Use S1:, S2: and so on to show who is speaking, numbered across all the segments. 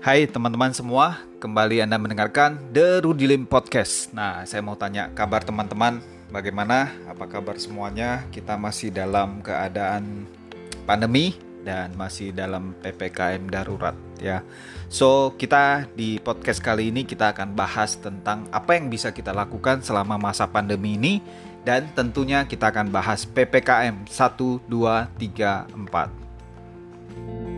S1: Hai teman-teman semua, kembali Anda mendengarkan The Rudilim Podcast. Nah, saya mau tanya kabar teman-teman, bagaimana? Apa kabar semuanya? Kita masih dalam keadaan pandemi dan masih dalam PPKM darurat ya. So, kita di podcast kali ini kita akan bahas tentang apa yang bisa kita lakukan selama masa pandemi ini dan tentunya kita akan bahas PPKM 1 2 3 4.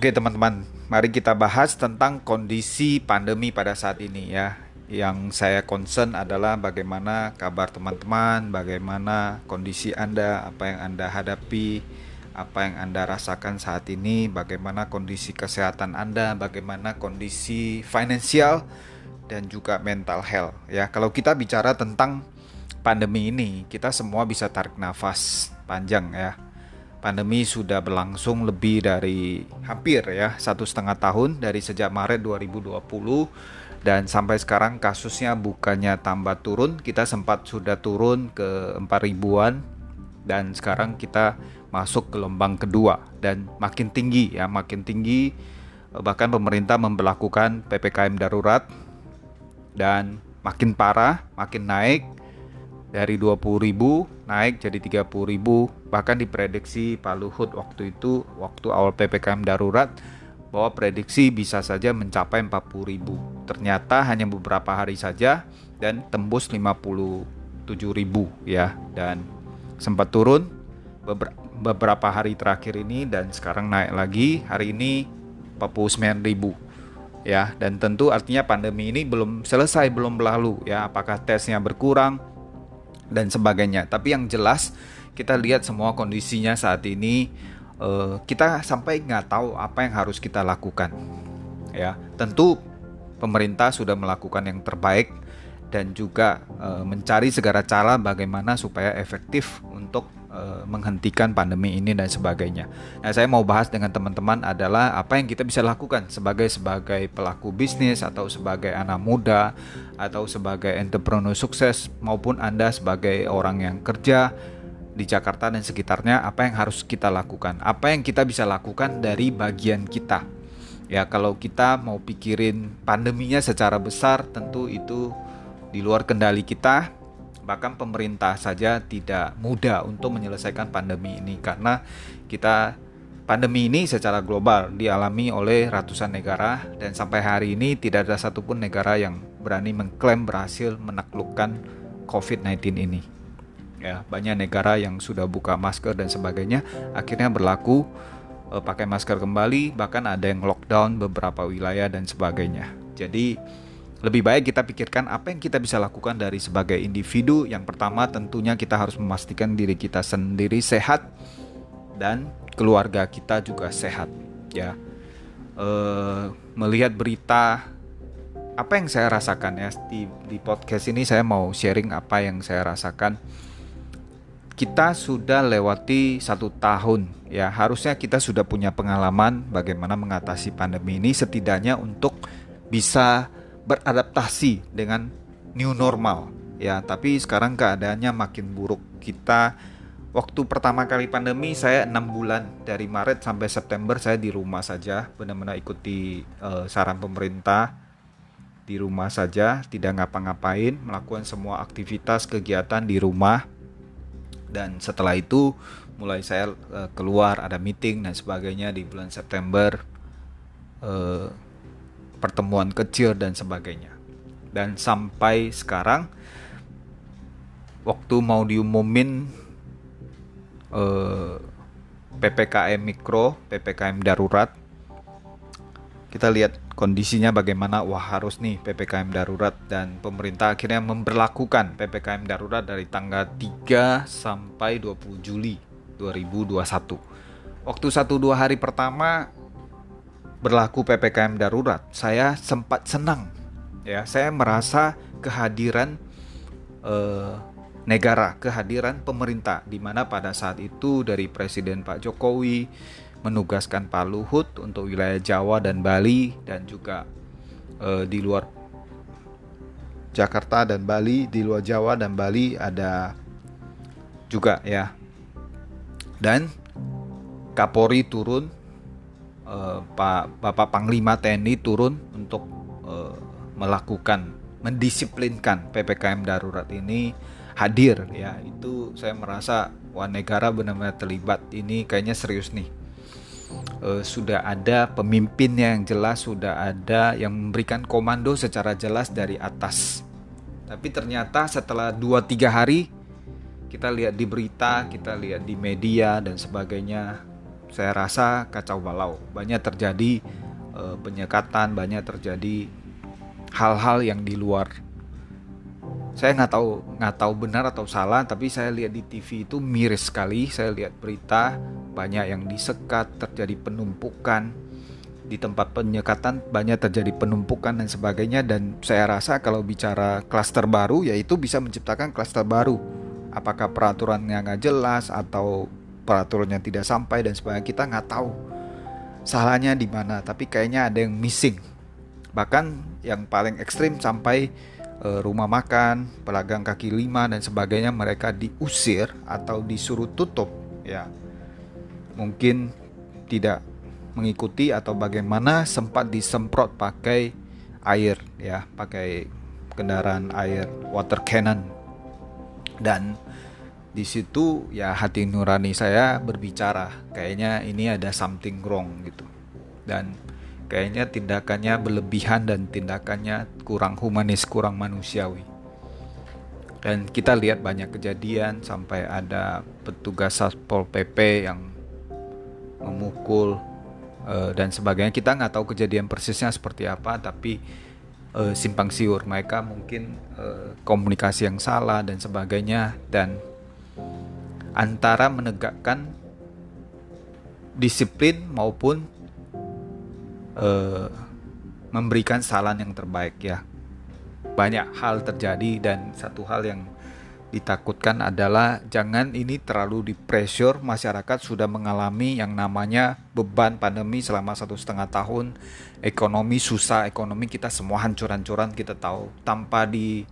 S1: Oke teman-teman, mari kita bahas tentang kondisi pandemi pada saat ini ya. Yang saya concern adalah bagaimana kabar teman-teman, bagaimana kondisi Anda, apa yang Anda hadapi, apa yang Anda rasakan saat ini, bagaimana kondisi kesehatan Anda, bagaimana kondisi finansial dan juga mental health ya. Kalau kita bicara tentang pandemi ini, kita semua bisa tarik nafas panjang ya pandemi sudah berlangsung lebih dari hampir ya satu setengah tahun dari sejak Maret 2020 dan sampai sekarang kasusnya bukannya tambah turun kita sempat sudah turun ke 4 ribuan. Dan sekarang kita masuk gelombang kedua dan makin tinggi ya makin tinggi. Bahkan pemerintah memperlakukan PPKM darurat dan makin parah makin naik dari 20.000 naik jadi 30.000 bahkan diprediksi Pak Luhut waktu itu waktu awal PPKM darurat bahwa prediksi bisa saja mencapai 40.000 ternyata hanya beberapa hari saja dan tembus 57.000 ya. Dan sempat turun beberapa hari terakhir ini dan sekarang naik lagi. Hari ini 49.000 ya. Dan tentu artinya pandemi ini belum selesai belum berlalu ya. Apakah tesnya berkurang dan sebagainya. Tapi yang jelas kita lihat semua kondisinya saat ini uh, kita sampai nggak tahu apa yang harus kita lakukan. Ya, tentu pemerintah sudah melakukan yang terbaik dan juga uh, mencari segala cara bagaimana supaya efektif untuk Eh, menghentikan pandemi ini dan sebagainya. Nah, saya mau bahas dengan teman-teman adalah apa yang kita bisa lakukan sebagai sebagai pelaku bisnis atau sebagai anak muda atau sebagai entrepreneur sukses maupun Anda sebagai orang yang kerja di Jakarta dan sekitarnya apa yang harus kita lakukan? Apa yang kita bisa lakukan dari bagian kita? Ya, kalau kita mau pikirin pandeminya secara besar tentu itu di luar kendali kita bahkan pemerintah saja tidak mudah untuk menyelesaikan pandemi ini karena kita pandemi ini secara global dialami oleh ratusan negara dan sampai hari ini tidak ada satupun negara yang berani mengklaim berhasil menaklukkan COVID-19 ini. Ya, banyak negara yang sudah buka masker dan sebagainya akhirnya berlaku e, pakai masker kembali, bahkan ada yang lockdown beberapa wilayah dan sebagainya. Jadi lebih baik kita pikirkan apa yang kita bisa lakukan dari sebagai individu. Yang pertama tentunya kita harus memastikan diri kita sendiri sehat dan keluarga kita juga sehat. Ya, e, melihat berita apa yang saya rasakan ya di, di podcast ini saya mau sharing apa yang saya rasakan. Kita sudah lewati satu tahun ya harusnya kita sudah punya pengalaman bagaimana mengatasi pandemi ini setidaknya untuk bisa beradaptasi dengan new normal. Ya tapi sekarang keadaannya makin buruk. Kita waktu pertama kali pandemi saya enam bulan dari Maret sampai September saya di rumah saja benar-benar ikuti uh, saran pemerintah. Di rumah saja tidak ngapa-ngapain melakukan semua aktivitas kegiatan di rumah. Dan setelah itu mulai saya uh, keluar ada meeting dan sebagainya di bulan September. Uh, pertemuan kecil dan sebagainya. Dan sampai sekarang waktu mau diumumin eh, PPKM mikro, PPKM darurat, kita lihat kondisinya bagaimana wah harus nih PPKM darurat dan pemerintah akhirnya memperlakukan PPKM darurat dari tanggal 3 sampai 20 Juli 2021. Waktu satu dua hari pertama berlaku PPKM darurat, saya sempat senang. Ya, saya merasa kehadiran eh, negara, kehadiran pemerintah di mana pada saat itu dari Presiden Pak Jokowi menugaskan Pak Luhut untuk wilayah Jawa dan Bali dan juga eh, di luar Jakarta dan Bali, di luar Jawa dan Bali ada juga ya. Dan Kapolri turun, eh, Pak Bapak Panglima TNI turun untuk eh, melakukan mendisiplinkan PPKM darurat ini hadir ya. Itu saya merasa wah negara benar-benar terlibat ini kayaknya serius nih uh, sudah ada pemimpinnya yang jelas, sudah ada yang memberikan komando secara jelas dari atas. Tapi ternyata setelah 2-3 hari kita lihat di berita, kita lihat di media dan sebagainya, saya rasa kacau balau. Banyak terjadi uh, penyekatan, banyak terjadi hal-hal yang di luar. Saya nggak tahu nggak tahu benar atau salah tapi saya lihat di TV itu miris sekali. Saya lihat berita banyak yang disekat terjadi penumpukan. Di tempat penyekatan banyak terjadi penumpukan dan sebagainya. Dan saya rasa kalau bicara klaster baru yaitu bisa menciptakan klaster baru. Apakah peraturannya nggak jelas atau peraturannya tidak sampai dan sebagainya kita nggak tahu salahnya di mana tapi kayaknya ada yang missing bahkan yang paling ekstrim sampai Eh, rumah makan, pedagang kaki lima dan sebagainya mereka diusir atau disuruh tutup ya. Mungkin tidak mengikuti atau bagaimana sempat disemprot pakai air ya, pakai kendaraan air water cannon. Dan di situ ya hati nurani saya berbicara, kayaknya ini ada something wrong gitu. Dan kayaknya tindakannya berlebihan dan tindakannya kurang humanis, kurang manusiawi. Dan kita lihat banyak kejadian sampai ada petugas Satpol PP yang memukul uh, dan sebagainya. Kita nggak tahu kejadian persisnya seperti apa, tapi uh, simpang siur mereka mungkin uh, komunikasi yang salah dan sebagainya dan antara menegakkan disiplin maupun uh, memberikan saran yang terbaik ya. Banyak hal terjadi dan satu hal yang ditakutkan adalah jangan ini terlalu di pressure masyarakat sudah mengalami yang namanya beban pandemi selama satu setengah tahun ekonomi susah ekonomi kita semua hancur-hancuran kita tahu tanpa di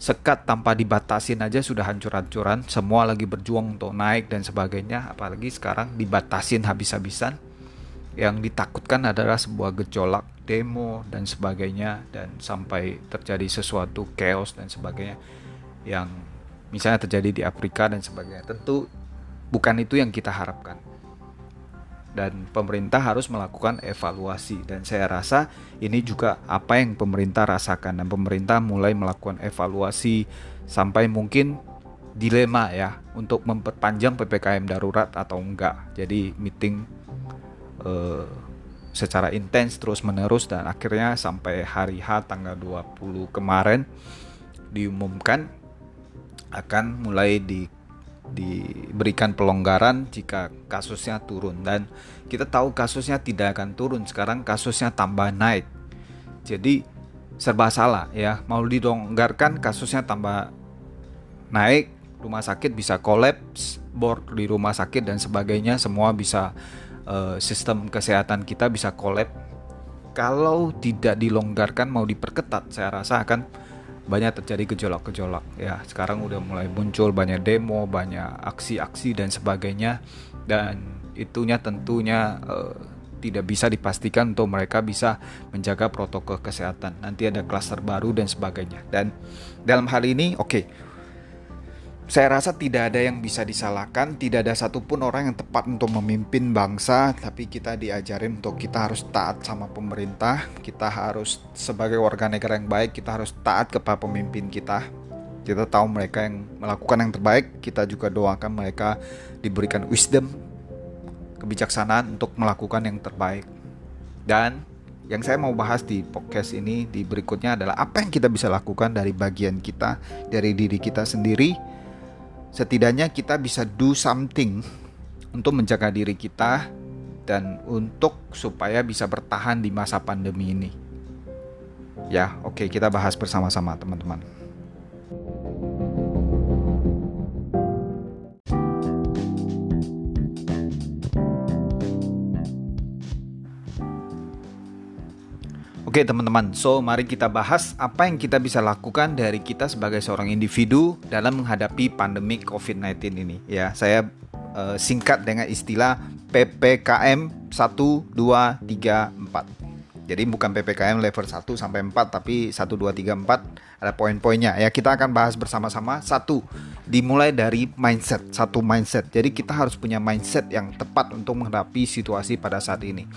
S1: sekat tanpa dibatasin aja sudah hancur-hancuran semua lagi berjuang untuk naik dan sebagainya apalagi sekarang dibatasin habis-habisan. Yang ditakutkan adalah sebuah gejolak demo dan sebagainya dan sampai terjadi sesuatu chaos dan sebagainya yang misalnya terjadi di Afrika dan sebagainya. Tentu bukan itu yang kita harapkan dan pemerintah harus melakukan evaluasi. Dan saya rasa ini juga apa yang pemerintah rasakan. Dan pemerintah mulai melakukan evaluasi sampai mungkin dilema ya untuk memperpanjang PPKM darurat atau enggak. Jadi meeting uh, secara intens terus menerus dan akhirnya sampai hari H tanggal 20 kemarin diumumkan akan mulai di diberikan pelonggaran jika kasusnya turun. Dan kita tahu kasusnya tidak akan turun sekarang kasusnya tambah naik. Jadi serba salah ya. Mau didonggarkan kasusnya tambah naik rumah sakit bisa kolaps board di rumah sakit dan sebagainya semua bisa uh, sistem kesehatan kita bisa kolab kalau tidak dilonggarkan mau diperketat saya rasa akan banyak terjadi gejolak-gejolak. Ya sekarang udah mulai muncul banyak demo banyak aksi-aksi dan sebagainya. Dan itunya tentunya uh, tidak bisa dipastikan untuk mereka bisa menjaga protokol kesehatan. Nanti ada klaster baru dan sebagainya. Dan dalam hal ini oke okay, saya rasa tidak ada yang bisa disalahkan, tidak ada satupun orang yang tepat untuk memimpin bangsa, tapi kita diajarin untuk kita harus taat sama pemerintah, kita harus sebagai warga negara yang baik, kita harus taat kepada pemimpin kita. Kita tahu mereka yang melakukan yang terbaik, kita juga doakan mereka diberikan wisdom, kebijaksanaan untuk melakukan yang terbaik. Dan yang saya mau bahas di podcast ini di berikutnya adalah apa yang kita bisa lakukan dari bagian kita, dari diri kita sendiri setidaknya kita bisa do something untuk menjaga diri kita dan untuk supaya bisa bertahan di masa pandemi ini. Ya, oke, kita bahas bersama-sama, teman-teman. Oke teman-teman, so mari kita bahas apa yang kita bisa lakukan dari kita sebagai seorang individu dalam menghadapi pandemi COVID-19 ini. Ya, saya uh, singkat dengan istilah PPKM 1, 2, 3, 4. Jadi bukan PPKM level 1 sampai 4 tapi 1 2 3 4 ada poin-poinnya ya. Kita akan bahas bersama-sama. Satu, dimulai dari mindset, satu mindset. Jadi kita harus punya mindset yang tepat untuk menghadapi situasi pada saat ini.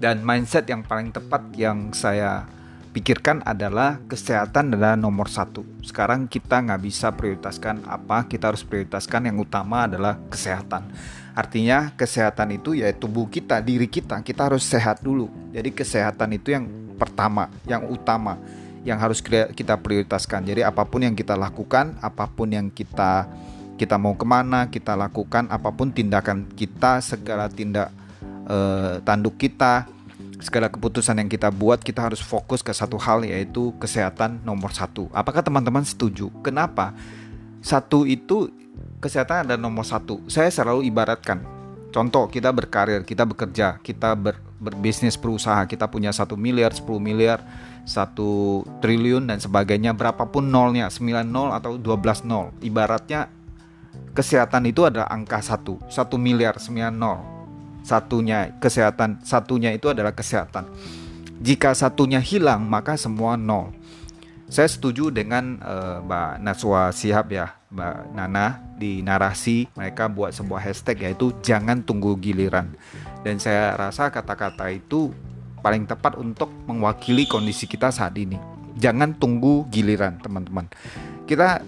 S1: Dan mindset yang paling tepat yang saya pikirkan adalah kesehatan adalah nomor satu. Sekarang kita nggak bisa prioritaskan apa, kita harus prioritaskan yang utama adalah kesehatan. Artinya kesehatan itu ya tubuh kita, diri kita, kita harus sehat dulu. Jadi kesehatan itu yang pertama, yang utama, yang harus kita prioritaskan. Jadi apa pun yang kita lakukan, apa pun yang kita kita mau ke mana, kita lakukan apa pun tindakan kita, segala tindak uh, tanduk kita, segala keputusan yang kita buat kita harus fokus ke satu hal yaitu kesehatan nomor satu. Apakah teman-teman setuju? Kenapa? Satu itu kesehatan ada nomor satu. Saya selalu ibaratkan. Contoh kita berkarir, kita bekerja, kita ber, berbisnis berusaha, kita punya satu miliar, 10 miliar, satu triliun dan sebagainya, berapapun nolnya, 9 nol atau 12 nol. Ibaratnya kesehatan itu adalah angka satu, satu miliar, 9 nol satunya kesehatan, satunya itu adalah kesehatan. Jika satunya hilang, maka semua nol. Saya setuju dengan uh, Mbak Naswa Sihab ya, Mbak Nana di narasi mereka buat sebuah hashtag yaitu jangan tunggu giliran. Dan saya rasa kata-kata itu paling tepat untuk mewakili kondisi kita saat ini. Jangan tunggu giliran, teman-teman. Kita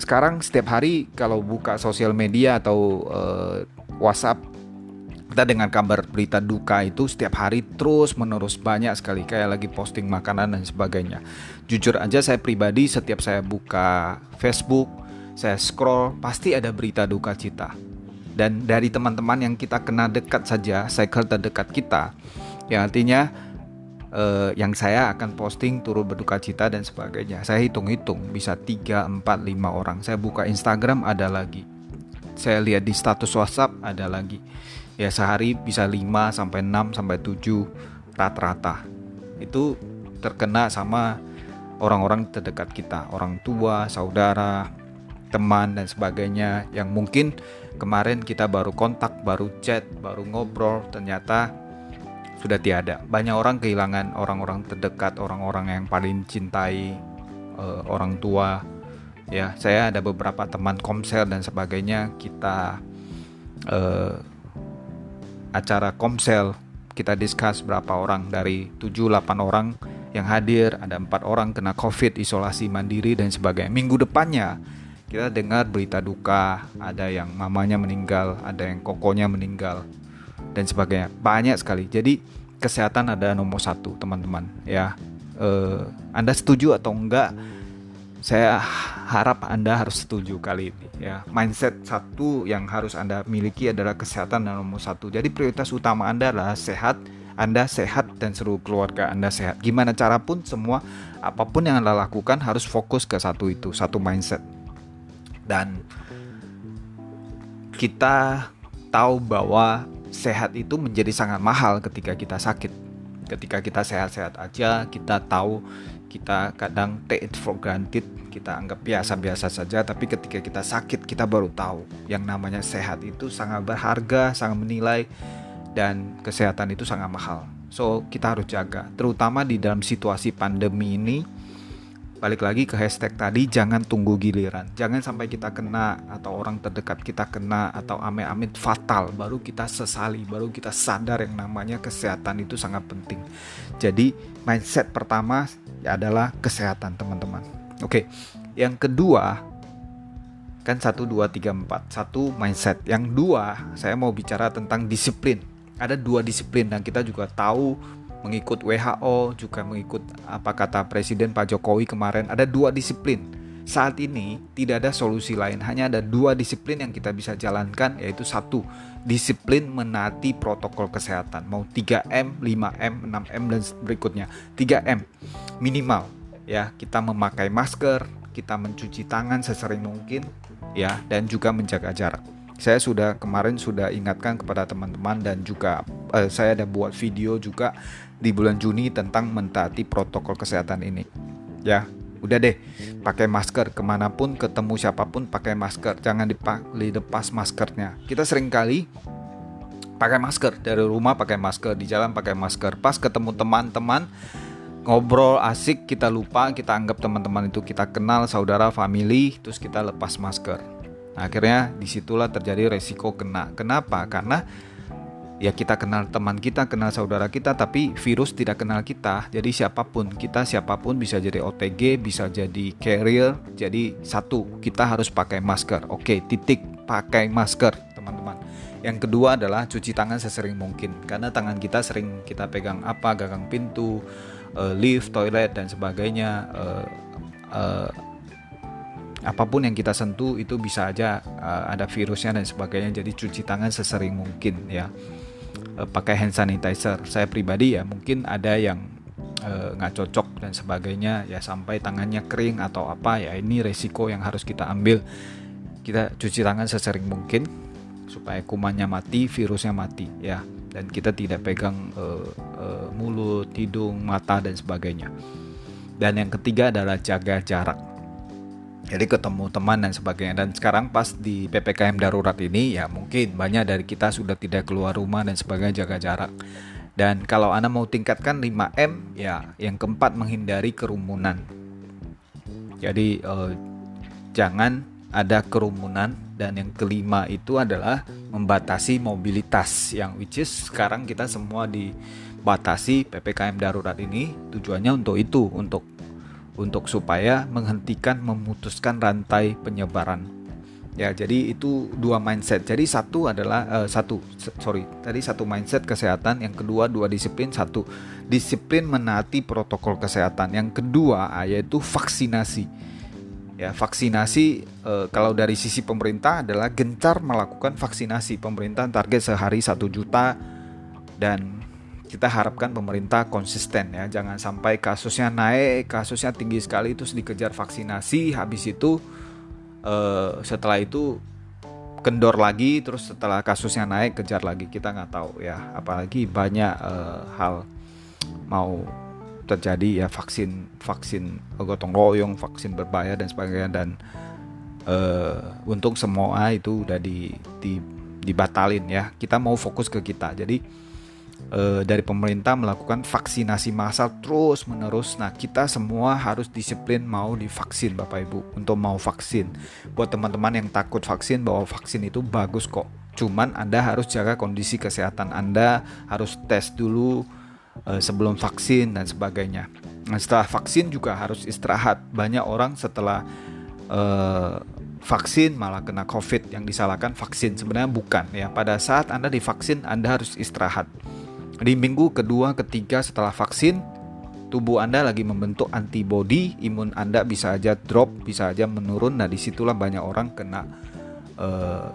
S1: sekarang setiap hari kalau buka sosial media atau uh, WhatsApp kita dengan kabar berita duka itu setiap hari terus menerus banyak sekali kayak lagi posting makanan dan sebagainya. Jujur aja saya pribadi setiap saya buka Facebook, saya scroll pasti ada berita duka cita. Dan dari teman-teman yang kita kena dekat saja, cycle terdekat kita, yang artinya eh, yang saya akan posting turut berduka cita dan sebagainya. Saya hitung-hitung bisa 3, 4, 5 orang. Saya buka Instagram ada lagi. Saya lihat di status WhatsApp ada lagi ya sehari bisa 5 sampai 6 sampai 7 rata-rata. Itu terkena sama orang-orang terdekat kita, orang tua, saudara, teman dan sebagainya yang mungkin kemarin kita baru kontak, baru chat, baru ngobrol, ternyata sudah tiada. Banyak orang kehilangan orang-orang terdekat, orang-orang yang paling cintai uh, orang tua. Ya, saya ada beberapa teman komsel dan sebagainya. Kita uh, acara Komsel. Kita discuss berapa orang dari 7-8 orang yang hadir. Ada empat orang kena covid isolasi mandiri dan sebagainya. Minggu depannya kita dengar berita duka. Ada yang mamanya meninggal ada yang kokonya meninggal dan sebagainya. Banyak sekali. Jadi kesehatan ada nomor satu teman-teman ya. Eh, anda setuju atau enggak saya harap Anda harus setuju kali ini ya. Mindset satu yang harus Anda miliki adalah kesehatan dan nomor satu. Jadi prioritas utama Anda adalah sehat, Anda sehat dan seluruh keluarga Anda sehat. Gimana cara pun semua apa pun yang Anda lakukan harus fokus ke satu itu, satu mindset. Dan kita tahu bahwa sehat itu menjadi sangat mahal ketika kita sakit. Ketika kita sehat-sehat aja, kita tahu kita kadang take it for granted kita anggap biasa-biasa saja tapi ketika kita sakit kita baru tahu yang namanya sehat itu sangat berharga sangat menilai dan kesehatan itu sangat mahal. So kita harus jaga terutama di dalam situasi pandemi ini. Balik lagi ke hashtag tadi jangan tunggu giliran. Jangan sampai kita kena atau orang terdekat kita kena atau amit-amit fatal baru kita sesali baru kita sadar yang namanya kesehatan itu sangat penting. Jadi mindset pertama adalah kesehatan teman-teman. Oke yang kedua kan satu dua tiga empat. Satu mindset. Yang dua saya mau bicara tentang disiplin. Ada dua disiplin dan kita juga tahu mengikut WHO juga mengikut apa kata Presiden Pak Jokowi kemarin. Ada dua disiplin saat ini tidak ada solusi lain hanya ada dua disiplin yang kita bisa jalankan yaitu satu disiplin menati protokol kesehatan. Mau 3M 5M 6M dan berikutnya. 3M minimal ya kita memakai masker kita mencuci tangan sesering mungkin ya dan juga menjaga jarak. Saya sudah kemarin sudah ingatkan kepada teman-teman dan juga uh, saya ada buat video juga di bulan Juni tentang mentaati protokol kesehatan ini ya udah deh pakai masker. Ke mana pun ketemu siapa pun pakai masker. Jangan dilepas maskernya. Kita sering kali pakai masker. Dari rumah pakai masker di jalan pakai masker. Pas ketemu teman-teman ngobrol asik kita lupa kita anggap teman-teman itu kita kenal saudara family terus kita lepas masker. Nah, akhirnya di situlah terjadi resiko kena. Kenapa? Karena ya kita kenal teman kita, kenal saudara kita, tapi virus tidak kenal kita. Jadi siapa pun kita, siapa pun bisa jadi OTG, bisa jadi carrier. Jadi satu, kita harus pakai masker. Oke, titik pakai masker, teman-teman. Yang kedua adalah cuci tangan sesering mungkin, karena tangan kita sering kita pegang apa, gagang pintu, uh, lift, toilet dan sebagainya. Uh, uh, apa pun yang kita sentuh itu bisa aja ada virusnya dan sebagainya jadi cuci tangan sesering mungkin ya uh, pakai hand sanitizer. Saya pribadi ya mungkin ada yang eh, nggak uh, cocok dan sebagainya ya sampai tangannya kering atau apa ya ini resiko yang harus kita ambil. Kita cuci tangan sesering mungkin supaya kumannya mati, virusnya mati ya dan kita tidak pegang uh, uh, mulut, hidung, mata dan sebagainya. Dan yang ketiga adalah jaga jarak jadi ketemu teman dan sebagainya. Dan sekarang pas di PPKM darurat ini ya mungkin banyak dari kita sudah tidak keluar rumah dan sebagainya jaga jarak. Dan kalau Anda mau tingkatkan 5M ya yang keempat menghindari kerumunan. Jadi eh, jangan ada kerumunan. Dan yang kelima itu adalah membatasi mobilitas yang which is sekarang kita semua dibatasi PPKM darurat ini tujuannya untuk itu untuk untuk supaya menghentikan memutuskan rantai penyebaran. Ya, jadi itu dua mindset. Jadi satu adalah uh, satu sorry tadi satu mindset kesehatan, yang kedua dua disiplin, satu disiplin menaati protokol kesehatan, yang kedua yaitu vaksinasi. Ya, vaksinasi uh, kalau dari sisi pemerintah adalah gencar melakukan vaksinasi. Pemerintah target sehari satu juta dan kita harapkan pemerintah konsisten ya. Jangan sampai kasusnya naik kasusnya tinggi sekali terus dikejar vaksinasi. Habis itu uh, setelah itu kendor lagi terus setelah kasusnya naik kejar lagi. Kita nggak tahu ya. Apalagi banyak uh, hal mau terjadi ya. Vaksin vaksin gotong royong vaksin berbahaya dan sebagainya. Dan uh, untung semua itu udah di, di dibatalin ya. Kita mau fokus ke kita. Jadi e, dari pemerintah melakukan vaksinasi massal terus menerus. Nah, kita semua harus disiplin mau divaksin Bapak Ibu untuk mau vaksin. Buat teman-teman yang takut vaksin bahwa vaksin itu bagus kok. Cuman Anda harus jaga kondisi kesehatan Anda, harus tes dulu e, sebelum vaksin dan sebagainya. Nah, setelah vaksin juga harus istirahat. Banyak orang setelah e, vaksin malah kena COVID yang disalahkan vaksin sebenarnya bukan ya pada saat Anda divaksin Anda harus istirahat di minggu kedua, ketiga setelah vaksin, tubuh Anda lagi membentuk antibody, imun Anda bisa aja drop, bisa aja menurun. Nah, di situlah banyak orang kena uh,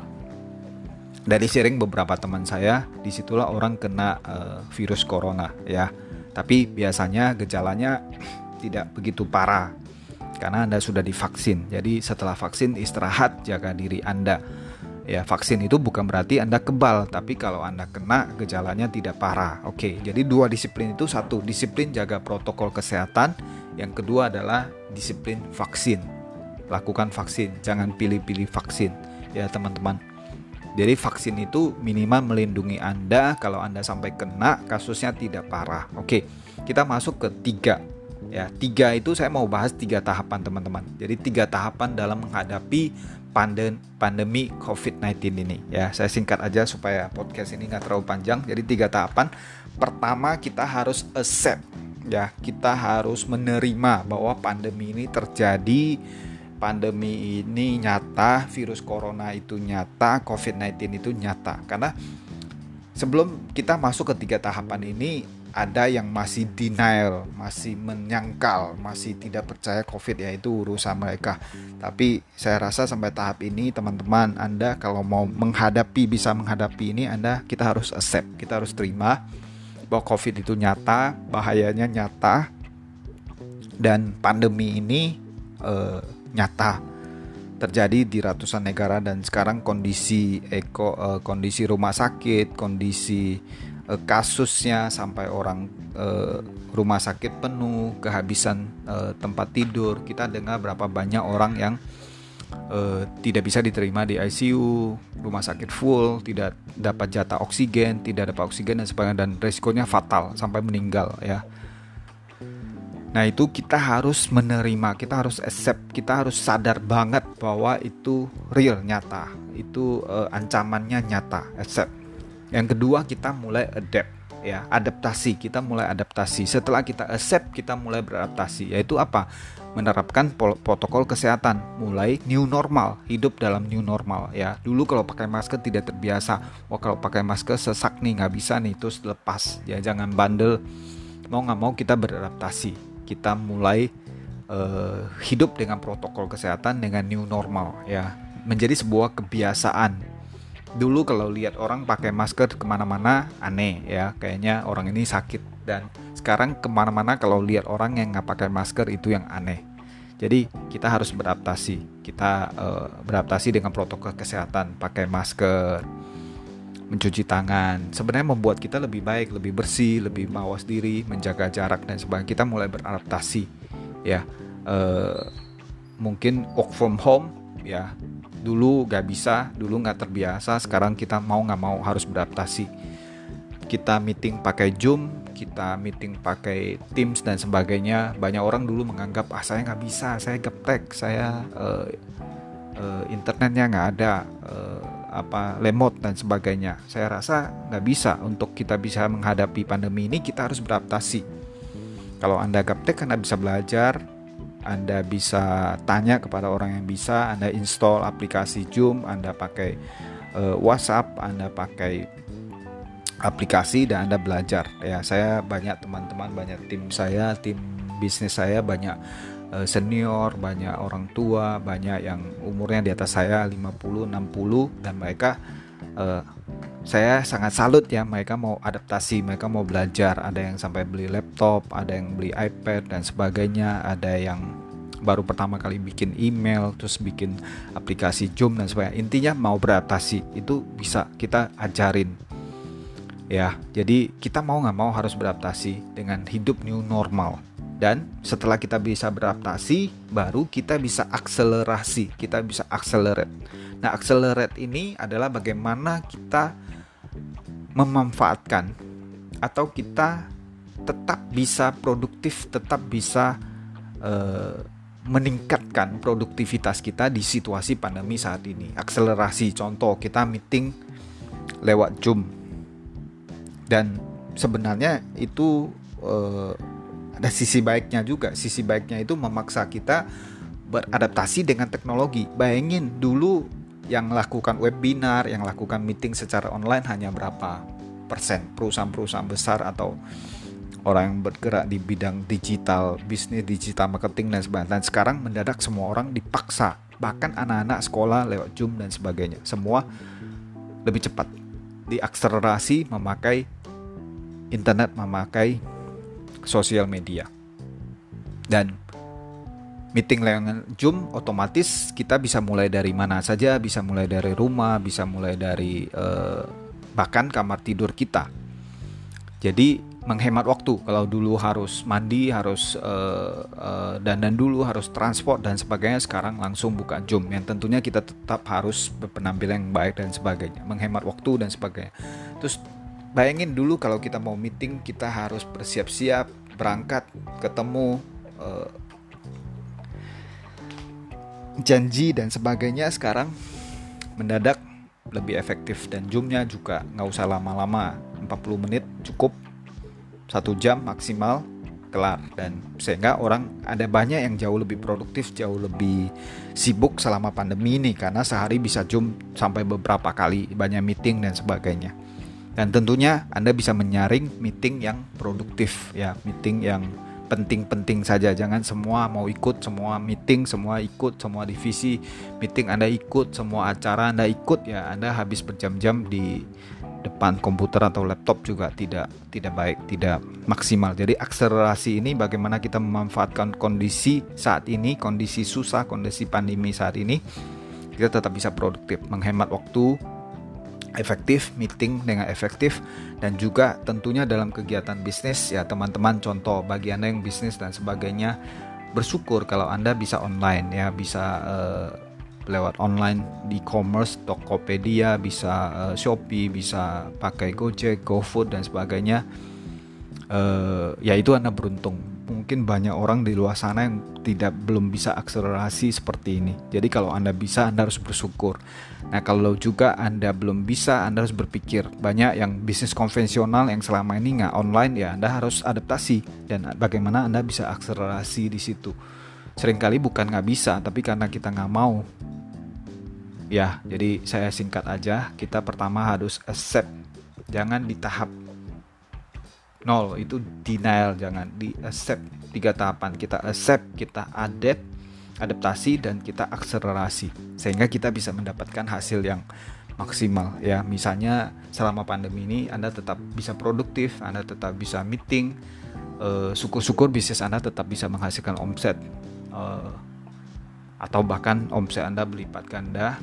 S1: dari sharing beberapa teman saya, di situlah orang kena uh, virus corona ya. Tapi biasanya gejalanya tidak begitu parah karena Anda sudah divaksin. Jadi setelah vaksin istirahat, jaga diri Anda Ya, vaksin itu bukan berarti Anda kebal, tapi kalau Anda kena gejalanya tidak parah. Oke, jadi dua disiplin itu satu, disiplin jaga protokol kesehatan, yang kedua adalah disiplin vaksin. Lakukan vaksin, jangan pilih-pilih vaksin. Ya, teman-teman. Jadi vaksin itu minimal melindungi Anda kalau Anda sampai kena kasusnya tidak parah. Oke, kita masuk ke tiga ya tiga itu saya mau bahas tiga tahapan teman-teman jadi tiga tahapan dalam menghadapi pandem pandemi COVID-19 ini ya. Saya singkat aja supaya podcast ini nggak terlalu panjang. Jadi tiga tahapan. Pertama kita harus accept ya, kita harus menerima bahwa pandemi ini terjadi. Pandemi ini nyata, virus corona itu nyata, COVID-19 itu nyata. Karena sebelum kita masuk ke tiga tahapan ini ada yang masih denial, masih menyangkal, masih tidak percaya COVID ya itu urusan mereka. Tapi saya rasa sampai tahap ini teman-teman Anda kalau mau menghadapi bisa menghadapi ini Anda kita harus accept, kita harus terima bahwa COVID itu nyata, bahayanya nyata dan pandemi ini uh, nyata. terjadi di ratusan negara dan sekarang kondisi eko uh, kondisi rumah sakit, kondisi uh, kasusnya sampai orang uh, rumah sakit penuh, kehabisan uh, tempat tidur. Kita dengar berapa banyak orang yang uh, tidak bisa diterima di ICU, rumah sakit full, tidak dapat jatah oksigen, tidak dapat oksigen dan sebagainya dan resikonya fatal sampai meninggal ya. Nah itu kita harus menerima, kita harus accept, kita harus sadar banget bahwa itu real, nyata, itu uh, ancamannya nyata, accept. Yang kedua kita mulai adapt, ya adaptasi, kita mulai adaptasi. Setelah kita accept, kita mulai beradaptasi, yaitu apa? Menerapkan protokol kesehatan, mulai new normal, hidup dalam new normal, ya. Dulu kalau pakai masker tidak terbiasa, wah kalau pakai masker sesak nih, nggak bisa nih, terus lepas, ya jangan bandel. Mau nggak mau kita beradaptasi kita mulai uh, hidup dengan protokol kesehatan dengan new normal ya menjadi sebuah kebiasaan dulu kalau lihat orang pakai masker ke mana-mana aneh ya kayaknya orang ini sakit dan sekarang ke mana-mana kalau lihat orang yang nggak pakai masker itu yang aneh jadi kita harus beradaptasi kita uh, beradaptasi dengan protokol kesehatan pakai masker mencuci tangan sebenarnya membuat kita lebih baik, lebih bersih, lebih mawas diri, menjaga jarak dan sebagainya. Kita mulai beradaptasi, ya. Uh, mungkin work from home, ya. Dulu gak bisa, dulu nggak terbiasa. Sekarang kita mau nggak mau harus beradaptasi. Kita meeting pakai Zoom, kita meeting pakai Teams dan sebagainya. Banyak orang dulu menganggap ah saya nggak bisa, saya gaptek, saya uh, uh, internetnya nggak ada. Uh, apa lemot dan sebagainya. Saya rasa nggak bisa untuk kita bisa menghadapi pandemi ini kita harus beradaptasi. Kalau anda gaptek, anda bisa belajar, anda bisa tanya kepada orang yang bisa, anda install aplikasi Zoom, anda pakai uh, WhatsApp, anda pakai aplikasi dan anda belajar. Ya, saya banyak teman-teman, banyak tim saya, tim bisnis saya banyak Eh, senior, banyak orang tua, banyak yang umurnya di atas saya 50, 60 dan mereka uh, saya sangat salut ya mereka mau adaptasi, mereka mau belajar. Ada yang sampai beli laptop, ada yang beli iPad dan sebagainya, ada yang baru pertama kali bikin email, terus bikin aplikasi Zoom dan sebagainya. Intinya mau beradaptasi itu bisa kita ajarin ya. Jadi kita mau nggak mau harus beradaptasi dengan hidup new normal dan setelah kita bisa beradaptasi baru kita bisa akselerasi kita bisa accelerate nah accelerate ini adalah bagaimana kita memanfaatkan atau kita tetap bisa produktif tetap bisa uh, meningkatkan produktivitas kita di situasi pandemi saat ini akselerasi contoh kita meeting lewat Zoom dan sebenarnya itu uh, ada sisi baiknya juga. Sisi baiknya itu memaksa kita beradaptasi dengan teknologi. Bayangin dulu yang lakukan webinar, yang lakukan meeting secara online hanya berapa persen perusahaan-perusahaan besar atau orang yang bergerak di bidang digital, bisnis digital marketing dan sebagainya. Dan sekarang mendadak semua orang dipaksa, bahkan anak-anak sekolah lewat Zoom dan sebagainya. Semua lebih cepat diakselerasi memakai internet, memakai sosial media. Dan meeting lewat Zoom otomatis kita bisa mulai dari mana saja, bisa mulai dari rumah, bisa mulai dari uh, bahkan kamar tidur kita. Jadi menghemat waktu. Kalau dulu harus mandi, harus uh, uh, dandan dulu, harus transport dan sebagainya, sekarang langsung buka Zoom. Yang tentunya kita tetap harus berpenampilan yang baik dan sebagainya, menghemat waktu dan sebagainya. Terus bayangin dulu kalau kita mau meeting kita harus bersiap-siap berangkat ketemu uh, janji dan sebagainya sekarang mendadak lebih efektif dan zoomnya juga nggak usah lama-lama. 40 menit cukup satu jam maksimal kelar. Dan sehingga orang ada banyak yang jauh lebih produktif jauh lebih sibuk selama pandemi ini karena sehari bisa zoom sampai beberapa kali banyak meeting dan sebagainya. Dan tentunya Anda bisa menyaring meeting yang produktif ya, meeting yang penting-penting saja. Jangan semua mau ikut, semua meeting, semua ikut, semua divisi meeting Anda ikut, semua acara Anda ikut ya. Anda habis berjam-jam di depan komputer atau laptop juga tidak tidak baik, tidak maksimal. Jadi akselerasi ini bagaimana kita memanfaatkan kondisi saat ini, kondisi susah, kondisi pandemi saat ini, kita tetap bisa produktif, menghemat waktu, efektif, meeting dengan efektif, dan juga tentunya dalam kegiatan bisnis ya teman-teman contoh bagi anda yang bisnis dan sebagainya bersyukur kalau anda bisa online ya bisa uh, lewat online e-commerce, Tokopedia, bisa uh, Shopee, bisa pakai Gojek, GoFood dan sebagainya. Uh, ya itu Anda beruntung. Mungkin banyak orang di luar sana yang tidak belum bisa akselerasi seperti ini. Jadi kalau Anda bisa, Anda harus bersyukur. Nah, kalau juga Anda belum bisa, Anda harus berpikir. Banyak yang bisnis konvensional yang selama ini nggak online ya, Anda harus adaptasi dan bagaimana Anda bisa akselerasi di situ sering kali bukan nggak bisa tapi karena kita nggak mau ya jadi saya singkat aja kita pertama harus accept jangan di tahap nol. Itu denial jangan di accept. Tiga tahapan kita accept kita adapt adaptasi dan kita akselerasi. Sehingga kita bisa mendapatkan hasil yang maksimal ya. Misalnya selama pandemi ini Anda tetap bisa produktif Anda tetap bisa meeting uh, syukur-syukur bisnis Anda tetap bisa menghasilkan omset uh, atau bahkan omset Anda berlipat ganda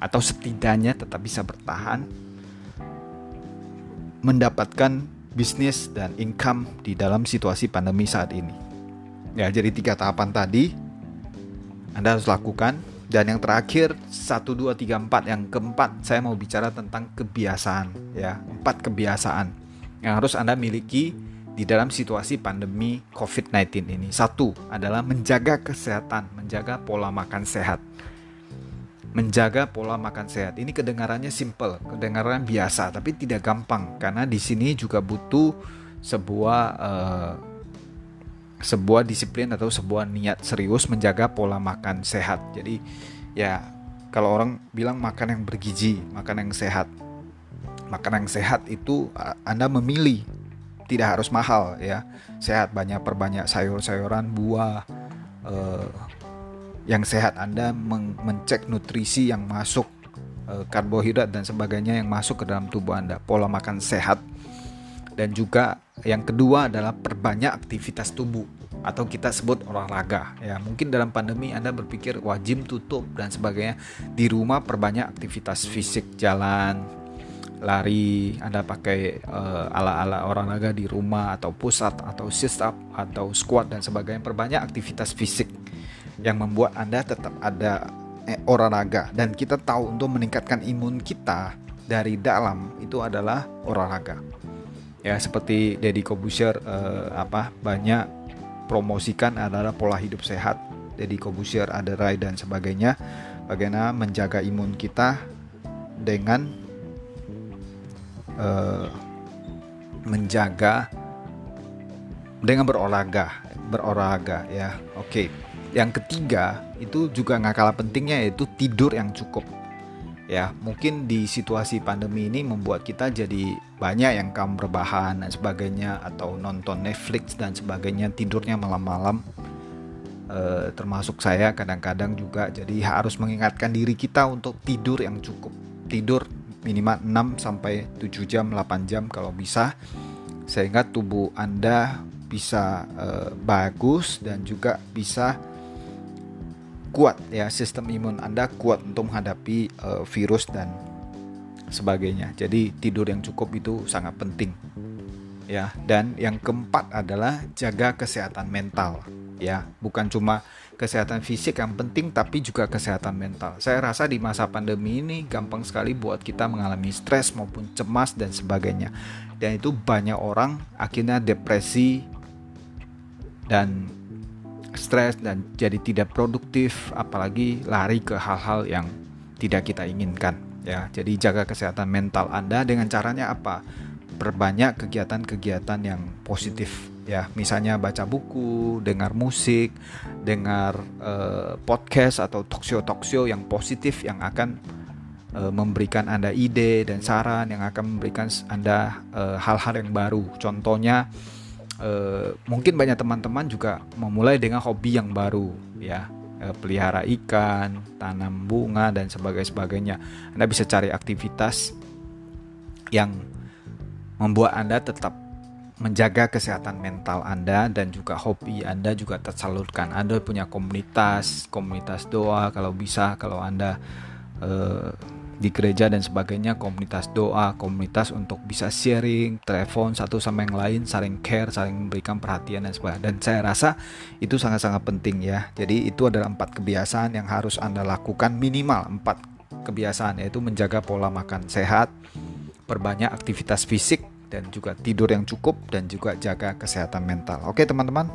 S1: atau setidaknya tetap bisa bertahan mendapatkan bisnis dan income di dalam situasi pandemi saat ini. Ya, jadi tiga tahapan tadi Anda harus lakukan dan yang terakhir 1 2 3 4 yang keempat saya mau bicara tentang kebiasaan ya, empat kebiasaan yang harus Anda miliki di dalam situasi pandemi COVID-19 ini. Satu adalah menjaga kesehatan, menjaga pola makan sehat menjaga pola makan sehat. Ini kedengarannya simple, kedengaran biasa, tapi tidak gampang karena di sini juga butuh sebuah uh, sebuah disiplin atau sebuah niat serius menjaga pola makan sehat. Jadi ya kalau orang bilang makan yang bergizi, makan yang sehat. Makan yang sehat itu Anda memilih tidak harus mahal ya. Sehat banyak perbanyak sayur-sayuran, buah, uh, yang sehat Anda mencek nutrisi yang masuk eh, karbohidrat dan sebagainya yang masuk ke dalam tubuh Anda pola makan sehat. Dan juga yang kedua adalah perbanyak aktivitas tubuh atau kita sebut olahraga. Ya mungkin dalam pandemi Anda berpikir wajib tutup dan sebagainya. Di rumah perbanyak aktivitas fisik jalan lari Anda pakai uh, ala-ala olahraga di rumah atau push up atau sit up atau squat dan sebagainya. Perbanyak aktivitas fisik yang membuat Anda tetap ada eh, olahraga dan kita tahu untuk meningkatkan imun kita dari dalam itu adalah olahraga. Ya seperti Deddy Kobusier eh, apa banyak promosikan adalah pola hidup sehat. Deddy Kobusier ada Rai dan sebagainya. Bagaimana menjaga imun kita dengan eh, menjaga dengan berolahraga berolahraga ya oke okay yang ketiga itu juga nggak kalah pentingnya yaitu tidur yang cukup. Ya mungkin di situasi pandemi ini membuat kita jadi banyak yang kaum berbahan dan sebagainya atau nonton Netflix dan sebagainya tidurnya malam-malam. E, termasuk saya kadang-kadang juga jadi harus mengingatkan diri kita untuk tidur yang cukup. Tidur minimal 6 sampai 7 jam 8 jam kalau bisa sehingga tubuh Anda bisa e, bagus dan juga bisa kuat ya sistem imun Anda kuat untuk menghadapi uh, virus dan sebagainya. Jadi tidur yang cukup itu sangat penting. Ya, dan yang keempat adalah jaga kesehatan mental. Ya, bukan cuma kesehatan fisik yang penting tapi juga kesehatan mental. Saya rasa di masa pandemi ini gampang sekali buat kita mengalami stres maupun cemas dan sebagainya. Dan itu banyak orang akhirnya depresi dan stres dan jadi tidak produktif apalagi lari ke hal-hal yang tidak kita inginkan ya. Jadi jaga kesehatan mental Anda dengan caranya apa? Perbanyak kegiatan-kegiatan yang positif ya. Misalnya baca buku, dengar musik, dengar uh, podcast atau talk show yang positif yang akan uh, memberikan Anda ide dan saran yang akan memberikan Anda eh, hal-hal uh, yang baru. Contohnya Uh, mungkin banyak teman-teman juga memulai dengan hobi yang baru ya uh, pelihara ikan tanam bunga dan sebagainya sebagainya anda bisa cari aktivitas yang membuat Anda tetap menjaga kesehatan mental Anda dan juga hobi Anda juga tersalurkan. Anda punya komunitas, komunitas doa kalau bisa, kalau Anda uh, di gereja dan sebagainya, komunitas doa, komunitas untuk bisa sharing, telepon satu sama yang lain, saling care, saling memberikan perhatian dan sebagainya. Dan saya rasa itu sangat-sangat penting ya. Jadi itu adalah empat kebiasaan yang harus Anda lakukan minimal empat kebiasaan yaitu menjaga pola makan sehat, perbanyak aktivitas fisik, dan juga tidur yang cukup dan juga jaga kesehatan mental. Oke, teman-teman.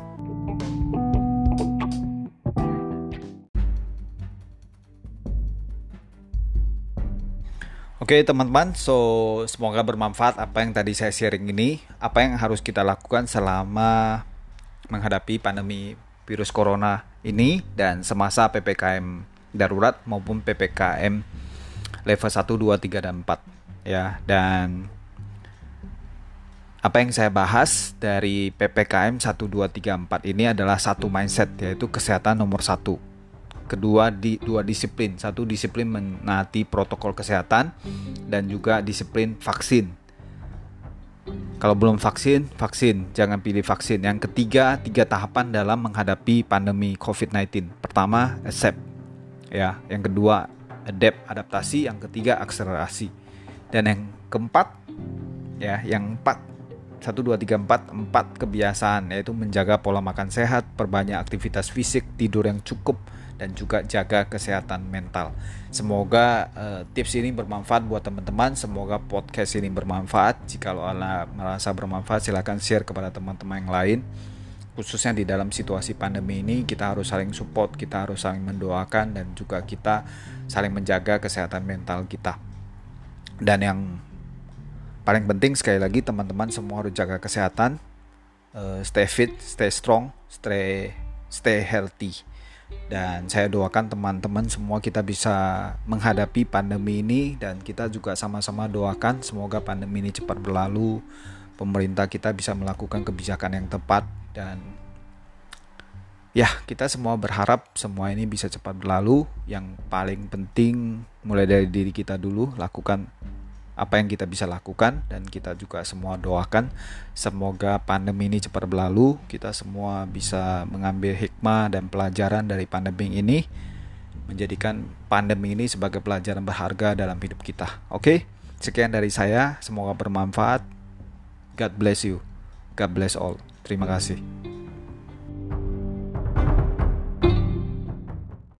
S1: Oke teman-teman, so semoga bermanfaat apa yang tadi saya sharing ini. Apa yang harus kita lakukan selama menghadapi pandemi virus corona ini dan semasa PPKM darurat maupun PPKM level 1, 2, 3, dan 4 ya. Dan apa yang saya bahas dari PPKM 1, 2, 3, 4 ini adalah satu mindset yaitu kesehatan nomor satu. Kedua di dua disiplin, satu disiplin menaati protokol kesehatan dan juga disiplin vaksin. Kalau belum vaksin, vaksin, jangan pilih vaksin. Yang ketiga, tiga tahapan dalam menghadapi pandemi COVID-19. Pertama, accept. Ya, yang kedua, adapt, adaptasi, yang ketiga akselerasi. Dan yang keempat, ya, yang empat 1 2 3 4 4 kebiasaan yaitu menjaga pola makan sehat, perbanyak aktivitas fisik, tidur yang cukup dan juga jaga kesehatan mental. Semoga uh, tips ini bermanfaat buat teman-teman. Semoga podcast ini bermanfaat. Jika Anda merasa bermanfaat, silahkan share kepada teman-teman yang lain. Khususnya di dalam situasi pandemi ini, kita harus saling support, kita harus saling mendoakan, dan juga kita saling menjaga kesehatan mental kita. Dan yang paling penting sekali lagi teman-teman semua harus jaga kesehatan uh, stay fit stay strong stay stay healthy dan saya doakan teman-teman semua kita bisa menghadapi pandemi ini. Dan kita juga sama-sama doakan semoga pandemi ini cepat berlalu. Pemerintah kita bisa melakukan kebijakan yang tepat. Dan ya kita semua berharap semua ini bisa cepat berlalu. Yang paling penting mulai dari diri kita dulu lakukan apa yang kita bisa lakukan dan kita juga semua doakan. Semoga pandemi ini cepat berlalu kita semua bisa mengambil hikmah dan pelajaran dari pandemi ini menjadikan pandemi ini sebagai pelajaran berharga dalam hidup kita. Oke sekian dari saya. Semoga bermanfaat. God bless you. God bless all. Terima kasih